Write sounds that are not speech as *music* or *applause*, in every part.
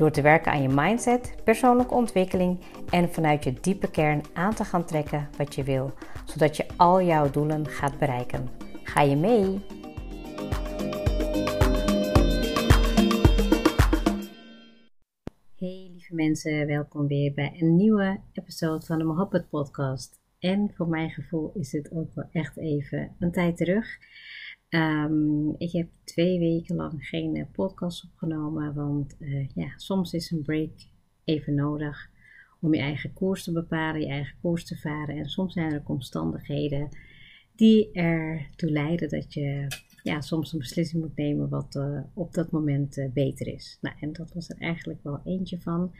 Door te werken aan je mindset, persoonlijke ontwikkeling en vanuit je diepe kern aan te gaan trekken wat je wil, zodat je al jouw doelen gaat bereiken. Ga je mee? Hey lieve mensen, welkom weer bij een nieuwe episode van de Mohabbat podcast. En voor mijn gevoel is het ook wel echt even een tijd terug. Um, ik heb twee weken lang geen uh, podcast opgenomen, want uh, ja, soms is een break even nodig om je eigen koers te bepalen, je eigen koers te varen. En soms zijn er omstandigheden die ertoe leiden dat je ja, soms een beslissing moet nemen wat uh, op dat moment beter is. Nou, en dat was er eigenlijk wel eentje van.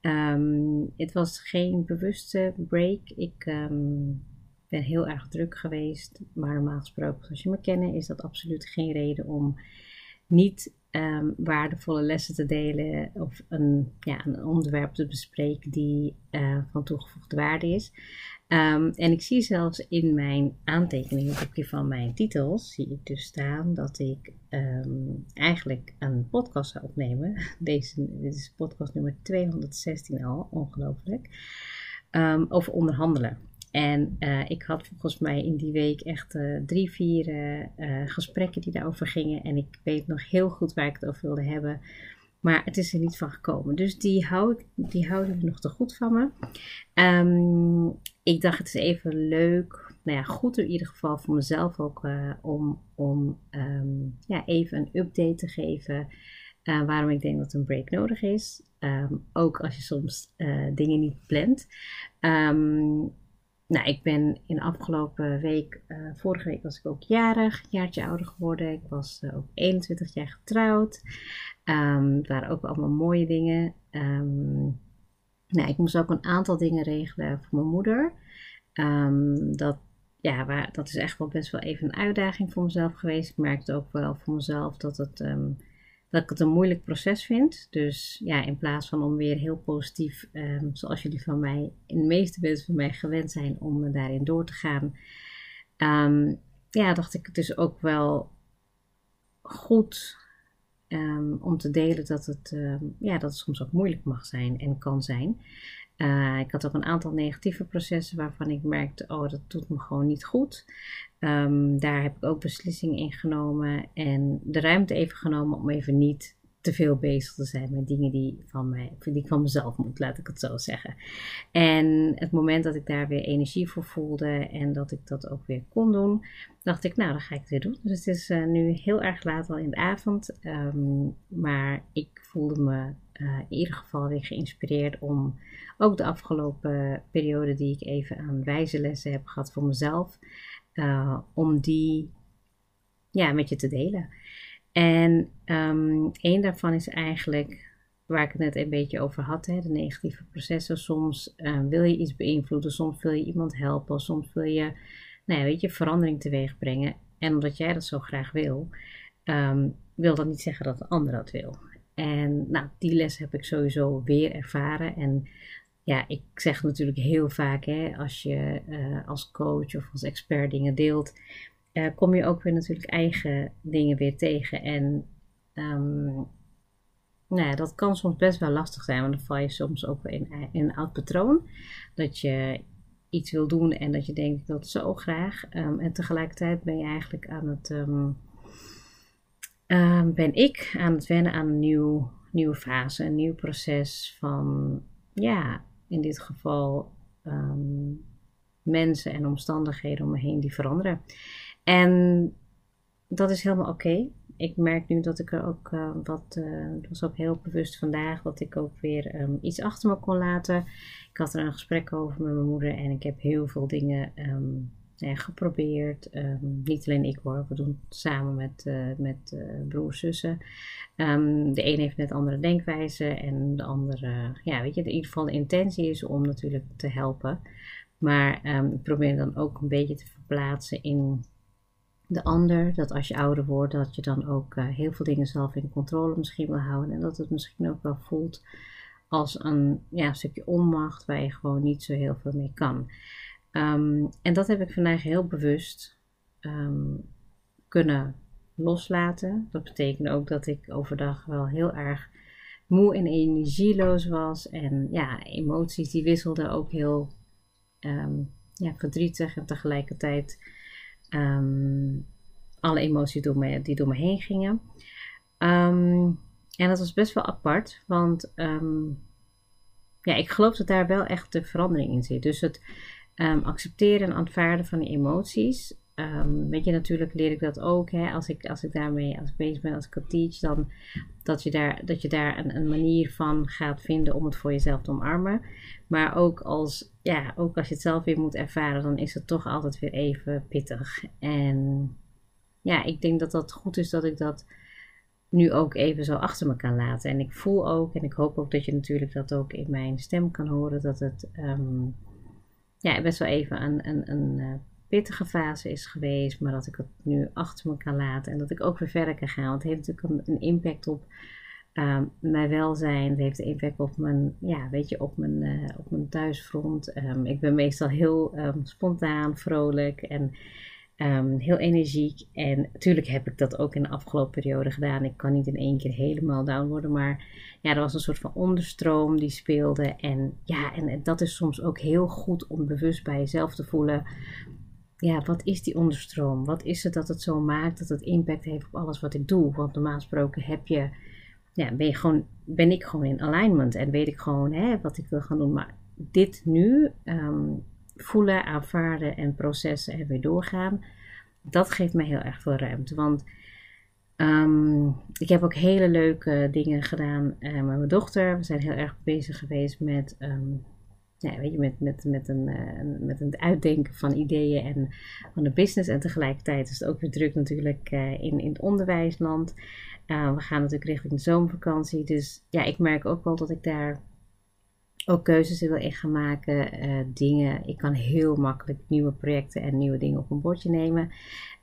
Um, het was geen bewuste break. Ik um, ben heel erg druk geweest. Maar normaal gesproken, zoals je me kennen, is dat absoluut geen reden om niet um, waardevolle lessen te delen of een, ja, een onderwerp te bespreken die uh, van toegevoegde waarde is. Um, en ik zie zelfs in mijn aantekeningenboekje van mijn titels, zie ik dus staan dat ik um, eigenlijk een podcast zou opnemen. *laughs* Deze, dit is podcast nummer 216 al, ongelooflijk. Over onderhandelen. En uh, ik had volgens mij in die week echt uh, drie, vier uh, gesprekken die daarover gingen. En ik weet nog heel goed waar ik het over wilde hebben. Maar het is er niet van gekomen. Dus die, houd, die houden we nog te goed van me. Um, ik dacht het is even leuk. Nou ja, goed in ieder geval voor mezelf ook. om om um, ja, even een update te geven. waarom ik denk dat een break nodig is. Um, ook als je soms dingen niet plant. Um, nou, ik ben in de afgelopen week, uh, vorige week was ik ook jarig, een jaartje ouder geworden. Ik was uh, ook 21 jaar getrouwd. Um, het waren ook allemaal mooie dingen. Um, nou, ik moest ook een aantal dingen regelen voor mijn moeder. Um, dat, ja, waar, dat is echt wel best wel even een uitdaging voor mezelf geweest. Ik merkte ook wel voor mezelf dat het dat ik het een moeilijk proces vind. Dus ja, in plaats van om weer heel positief, um, zoals jullie van mij, in de meeste mensen van mij gewend zijn om daarin door te gaan, um, ja, dacht ik het dus ook wel goed um, om te delen dat het, ja, dat het soms ook moeilijk mag zijn en kan zijn. Uh, ik had ook een aantal negatieve processen waarvan ik merkte, oh, dat doet me gewoon niet goed. Um, daar heb ik ook beslissingen in genomen en de ruimte even genomen om even niet te veel bezig te zijn met dingen die, van mij, die ik van mezelf moet, laat ik het zo zeggen. En het moment dat ik daar weer energie voor voelde en dat ik dat ook weer kon doen, dacht ik, nou, dan ga ik het weer doen. Dus het is uh, nu heel erg laat al in de avond, um, maar ik voelde me uh, in ieder geval weer geïnspireerd om ook de afgelopen periode die ik even aan wijze lessen heb gehad voor mezelf, uh, om die ja, met je te delen. En een daarvan is eigenlijk waar ik het net een beetje over had, hè, de negatieve processen. Soms uh, wil je iets beïnvloeden, soms wil je iemand helpen, soms wil je, nou ja, weet je, verandering teweeg brengen. En omdat jij dat zo graag wil, um, wil dat niet zeggen dat de ander dat wil. En nou, die les heb ik sowieso weer ervaren. En ja, ik zeg natuurlijk heel vaak, hè, als je uh, als coach of als expert dingen deelt, uh, kom je ook weer natuurlijk eigen dingen weer tegen. En um, nou ja, dat kan soms best wel lastig zijn, want dan val je soms ook in, in een oud patroon. Dat je iets wil doen en dat je denkt, dat zo graag. Um, en tegelijkertijd ben je eigenlijk aan het, um, ben ik aan het wennen aan een nieuw, nieuwe fase, een nieuw proces van, ja, in dit geval um, mensen en omstandigheden om me heen die veranderen. En dat is helemaal oké. Ik merk nu dat ik er ook uh, wat, uh, was ook heel bewust vandaag, dat ik ook weer um, iets achter me kon laten. Ik had er een gesprek over met mijn moeder en ik heb heel veel dingen um, geprobeerd. Ehm, niet alleen ik hoor, we doen het samen met, uh, met uh, broers, zussen. Um, de een heeft net andere denkwijze en de andere, ja, weet je, in ieder geval de intentie is om natuurlijk te helpen. Maar um, probeer dan ook een beetje te verplaatsen in de ander. Dat als je ouder wordt, dat je dan ook heel veel dingen zelf in controle misschien wil houden. En dat het misschien ook wel voelt als een ja, stukje onmacht waar je gewoon niet zo heel veel mee kan. Um, en dat heb ik vandaag heel bewust um, kunnen loslaten. Dat betekent ook dat ik overdag wel heel erg moe en energieloos was. En ja, emoties die wisselden ook heel um, ja, verdrietig en tegelijkertijd alle emoties door me, die door me heen gingen. en dat was best wel apart, want ja, ik geloof dat daar wel echt de verandering in zit. Dus het um, accepteren en aanvaarden van die emoties. Um, weet je, natuurlijk leer ik dat ook. Hè, als, ik, als ik daarmee als ik bezig ben, als ik het teach, dan dat je daar, dat je daar een, een manier van gaat vinden om het voor jezelf te omarmen. Maar ook als, ja, ook als je het zelf weer moet ervaren, dan is het toch altijd weer even pittig. En ja, ik denk dat dat goed is dat ik dat nu ook even zo achter me kan laten. En ik voel ook, en ik hoop ook dat je natuurlijk dat ook in mijn stem kan horen, dat het um, ja, best wel even een, een, een uh, pittige fase is geweest, maar dat ik het nu achter me kan laten en dat ik ook weer verder kan gaan. Want het heeft natuurlijk een, een impact op um, mijn welzijn, het heeft een impact op mijn, ja, weet je, op mijn, uh, op mijn thuisfront. Um, ik ben meestal heel um, spontaan, vrolijk en Um, heel energiek. En natuurlijk heb ik dat ook in de afgelopen periode gedaan. Ik kan niet in één keer helemaal down worden. Maar ja, er was een soort van onderstroom die speelde. En ja, en, dat is soms ook heel goed om bewust bij jezelf te voelen. Ja, wat is die onderstroom? Wat is het dat het zo maakt dat het impact heeft op alles wat ik doe? Want normaal gesproken heb je, ja, ben, je gewoon, ben ik gewoon in alignment. En weet ik gewoon hè, wat ik wil gaan doen. Maar dit nu, um, voelen, aanvaarden en processen en weer doorgaan. Dat geeft mij heel erg veel ruimte. Want um, ik heb ook hele leuke dingen gedaan uh, met mijn dochter. We zijn heel erg bezig geweest met, um, ja, weet je, met, met, met, een, uh, met een uitdenken van ideeën en van de business. En tegelijkertijd is het ook weer druk natuurlijk uh, in, in het onderwijsland. we gaan natuurlijk richting de zomervakantie. Dus ja, ik merk ook wel dat ik daar ook keuzes wil in gaan maken. Uh, dingen. Ik kan heel makkelijk nieuwe projecten en nieuwe dingen op een bordje nemen.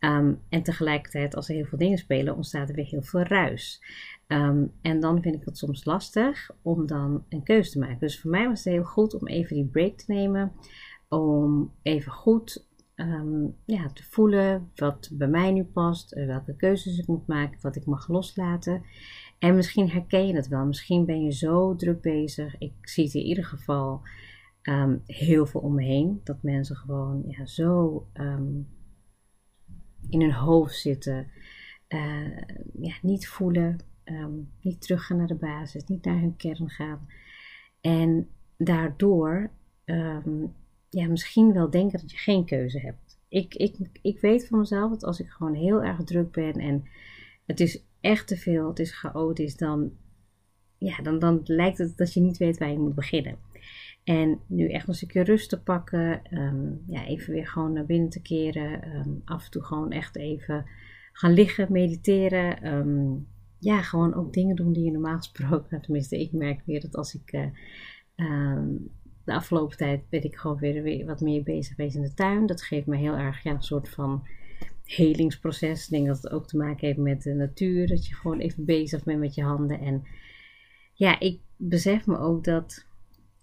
Um, en tegelijkertijd, als er heel veel dingen spelen, ontstaat er weer heel veel ruis. Um, en dan vind ik het soms lastig om dan een keuze te maken. Dus voor mij was het heel goed om even die break te nemen. Om even goed um, ja, te voelen wat bij mij nu past. Uh, welke keuzes ik moet maken. Wat ik mag loslaten. En misschien herken je het wel. Misschien ben je zo druk bezig. Ik zie het in ieder geval um, heel veel om me heen. Dat mensen gewoon ja, zo um, in hun hoofd zitten. Uh, ja, niet voelen. Um, niet teruggaan naar de basis. Niet naar hun kern gaan. En daardoor ja, misschien wel denken dat je geen keuze hebt. Ik, ik, ik weet van mezelf dat als ik gewoon heel erg druk ben en het is echt te veel, het is chaotisch, dan, ja, dan, dan lijkt het dat je niet weet waar je moet beginnen. En nu echt een stukje rust te pakken, um, ja, even weer gewoon naar binnen te keren, um, af en toe gewoon echt even gaan liggen, mediteren. Um, ja, gewoon ook dingen doen die je normaal gesproken, *laughs* tenminste ik merk weer dat als ik uh, de afgelopen tijd ben ik gewoon weer, weer wat meer bezig geweest in de tuin. Dat geeft me heel erg ja, een soort van helingsproces. Ik denk dat het ook te maken heeft met de natuur. Dat je gewoon even bezig bent met je handen. En ja, ik besef me ook dat.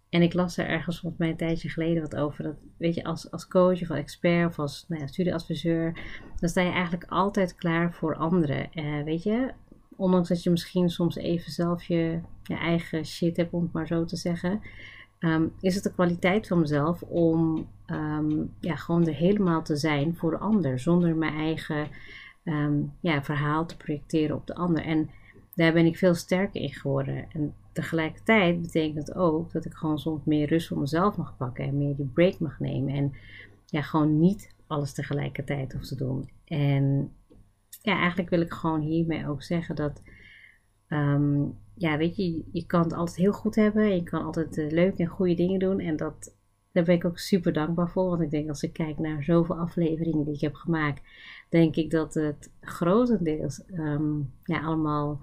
En ik las er ergens volgens mij een tijdje geleden wat over. Dat, weet je, als, als coach of als expert of als nou ja, studieadviseur. Dan sta je eigenlijk altijd klaar voor anderen. Uh, weet je, ondanks dat je misschien soms even zelf je, je eigen shit hebt, om het maar zo te zeggen. Um, is het de kwaliteit van mezelf om um, ja, gewoon er helemaal te zijn voor de ander, zonder mijn eigen um, ja, verhaal te projecteren op de ander. En daar ben ik veel sterker in geworden. En tegelijkertijd betekent dat ook dat ik gewoon soms meer rust voor mezelf mag pakken en meer die break mag nemen. En ja, gewoon niet alles tegelijkertijd hoef te doen. En ja, eigenlijk wil ik gewoon hiermee ook zeggen dat ja, weet je, je kan het altijd heel goed hebben. Je kan altijd uh, leuke en goede dingen doen. En dat daar ben ik ook super dankbaar voor. Want ik denk als ik kijk naar zoveel afleveringen die ik heb gemaakt, denk ik dat het grotendeels um, ja, allemaal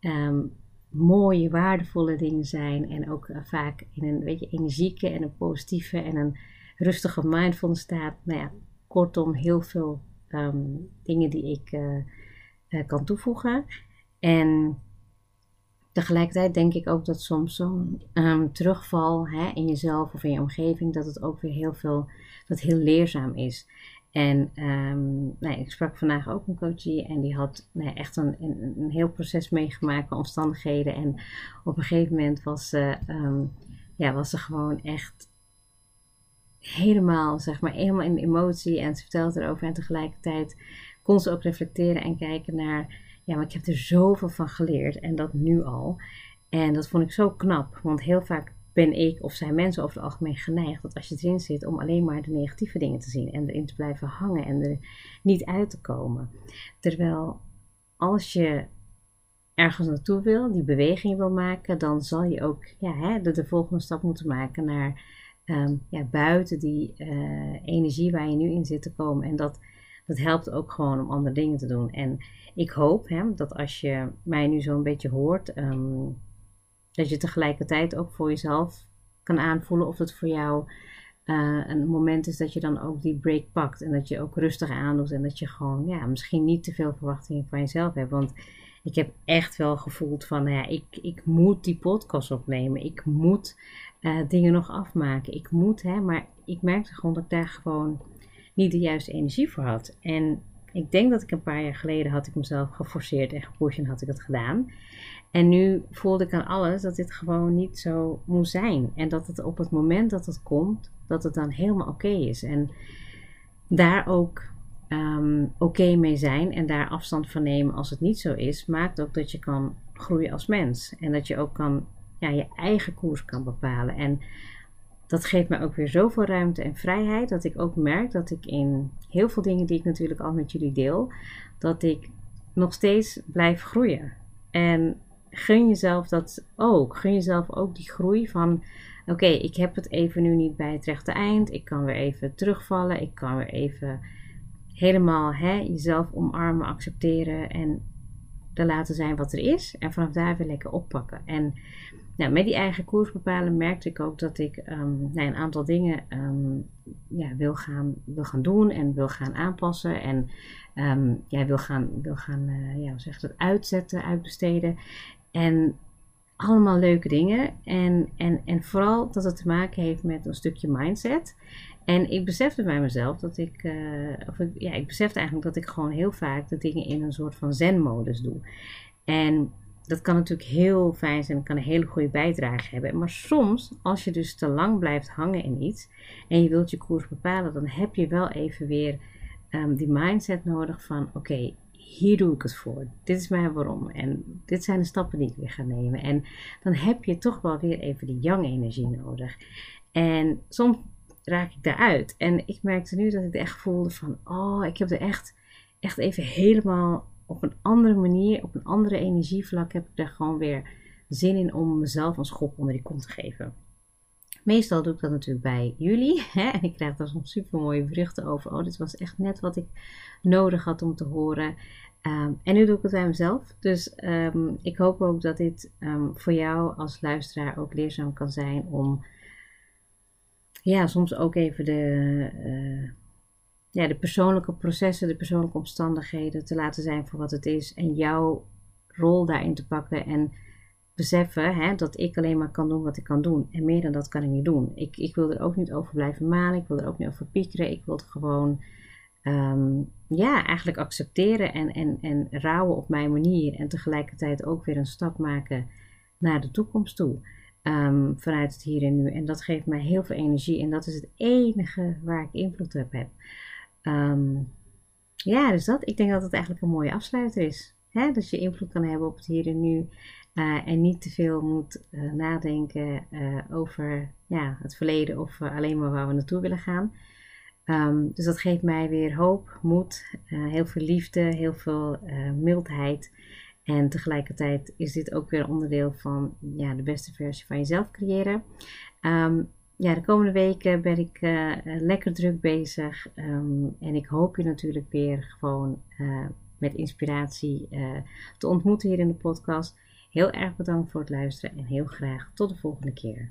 um, mooie, waardevolle dingen zijn. En ook uh, vaak in een beetje energieke en een positieve en een rustige mindfulness staat. Nou ja, kortom, heel veel um, dingen die ik uh, kan toevoegen. En tegelijkertijd denk ik ook dat soms zo'n um, terugval hè, in jezelf of in je omgeving, dat het ook weer heel veel, dat heel leerzaam is. En um, nou, ik sprak vandaag ook een coachie en die had nou, echt een, een, heel proces meegemaakt omstandigheden. En op een gegeven moment was ze, um, ja, was ze gewoon echt helemaal, zeg maar, helemaal in emotie. En ze vertelde erover en tegelijkertijd kon ze ook reflecteren en kijken naar ja, maar ik heb er zoveel van geleerd en dat nu al. En dat vond ik zo knap, want heel vaak ben ik of zijn mensen over het algemeen geneigd dat als je erin zit om alleen maar de negatieve dingen te zien en erin te blijven hangen en er niet uit te komen. Terwijl als je ergens naartoe wil, die beweging wil maken, dan zal je ook ja, hè, de, de volgende stap moeten maken naar um, ja, buiten die uh, energie waar je nu in zit te komen. En dat, dat helpt ook gewoon om andere dingen te doen. En ik hoop hè, dat als je mij nu zo een beetje hoort, um, dat je tegelijkertijd ook voor jezelf kan aanvoelen of het voor jou uh, een moment is dat je dan ook die break pakt. En dat je ook rustig aandoet en dat je gewoon ja, misschien niet te veel verwachtingen van jezelf hebt. Want ik heb echt wel gevoeld van, nou ja, ik, ik moet die podcast opnemen. Ik moet uh, dingen nog afmaken. Ik moet, hè, maar ik merkte gewoon dat ik daar gewoon niet de juiste energie voor had. En ik denk dat ik een paar jaar geleden had ik mezelf geforceerd en gepusht en had ik het gedaan. En nu voelde ik aan alles dat dit gewoon niet zo moet zijn. En dat het op het moment dat het komt, dat het dan helemaal oké is. En daar ook um, oké mee zijn en daar afstand van nemen als het niet zo is, maakt ook dat je kan groeien als mens. En dat je ook kan, ja, je eigen koers kan bepalen. En dat geeft mij ook weer zoveel ruimte en vrijheid dat ik ook merk dat ik in heel veel dingen die ik natuurlijk al met jullie deel, dat ik nog steeds blijf groeien. En gun jezelf dat ook. Gun jezelf ook die groei van: oké, ik heb het even nu niet bij het rechte eind. Ik kan weer even terugvallen. Ik kan weer even helemaal hè, jezelf omarmen, accepteren en er laten zijn wat er is. En vanaf daar weer lekker oppakken. En nou, met die eigen koers bepalen merkte ik ook dat ik um, nou, een aantal dingen um, ja, wil, gaan, wil gaan doen en wil gaan aanpassen. En um, ja, wil gaan, wil gaan uh, ja, zeg dat, uitzetten, uitbesteden. En allemaal leuke dingen. En, en, en vooral dat het te maken heeft met een stukje mindset. En ik besefte bij mezelf dat ik, uh, of ja, ik besefte eigenlijk dat ik gewoon heel vaak de dingen in een soort van zen-modus doe. En dat kan natuurlijk heel fijn zijn kan een hele goede bijdrage hebben. Maar soms, als je dus te lang blijft hangen in iets en je wilt je koers bepalen, dan heb je wel even weer um, die mindset nodig van: oké, hier doe ik het voor. Dit is mijn waarom. En dit zijn de stappen die ik weer ga nemen. En dan heb je toch wel weer even die yang energie nodig. En soms raak ik daaruit. En ik merkte nu dat ik echt voelde van: oh, ik heb er echt, echt even helemaal op een andere manier, op een andere energievlak, heb ik daar gewoon weer zin in om mezelf een schop onder die kont te geven. Meestal doe ik dat natuurlijk bij jullie. *laughs* Hè? En ik krijg daar soms super mooie berichten over. Oh, dit was echt net wat ik nodig had om te horen. Um, en nu doe ik het bij mezelf. Dus um, ik hoop ook dat dit um, voor jou als luisteraar ook leerzaam kan zijn om ja, soms ook even de, uh, ja, de persoonlijke processen, de persoonlijke omstandigheden te laten zijn voor wat het is. En jouw rol daarin te pakken en beseffen hè, dat ik alleen maar kan doen wat ik kan doen. En meer dan dat kan ik niet doen. Ik, ik wil er ook niet over blijven malen. Ik wil er ook niet over piekeren. Ik wil het gewoon um, ja, eigenlijk accepteren en, en, en rouwen op mijn manier. En tegelijkertijd ook weer een stap maken naar de toekomst toe. Um, vanuit het hier en nu. En dat geeft mij heel veel energie. En dat is het enige waar ik invloed op heb. Um, ja, dus dat. Ik denk dat het eigenlijk een mooie afsluiter is. Hè? Dat je invloed kan hebben op het hier en nu. Uh, en niet te veel moet uh, nadenken uh, over ja, het verleden of alleen maar waar we naartoe willen gaan. Um, dus dat geeft mij weer hoop, moed, heel veel liefde, heel veel mildheid. En tegelijkertijd is dit ook weer onderdeel van ja, de beste versie van jezelf creëren. Um, ja, de komende weken ben ik lekker druk bezig. Ehm, en ik hoop je natuurlijk weer gewoon met inspiratie te ontmoeten hier in de podcast. Heel erg bedankt voor het luisteren en heel graag tot de volgende keer.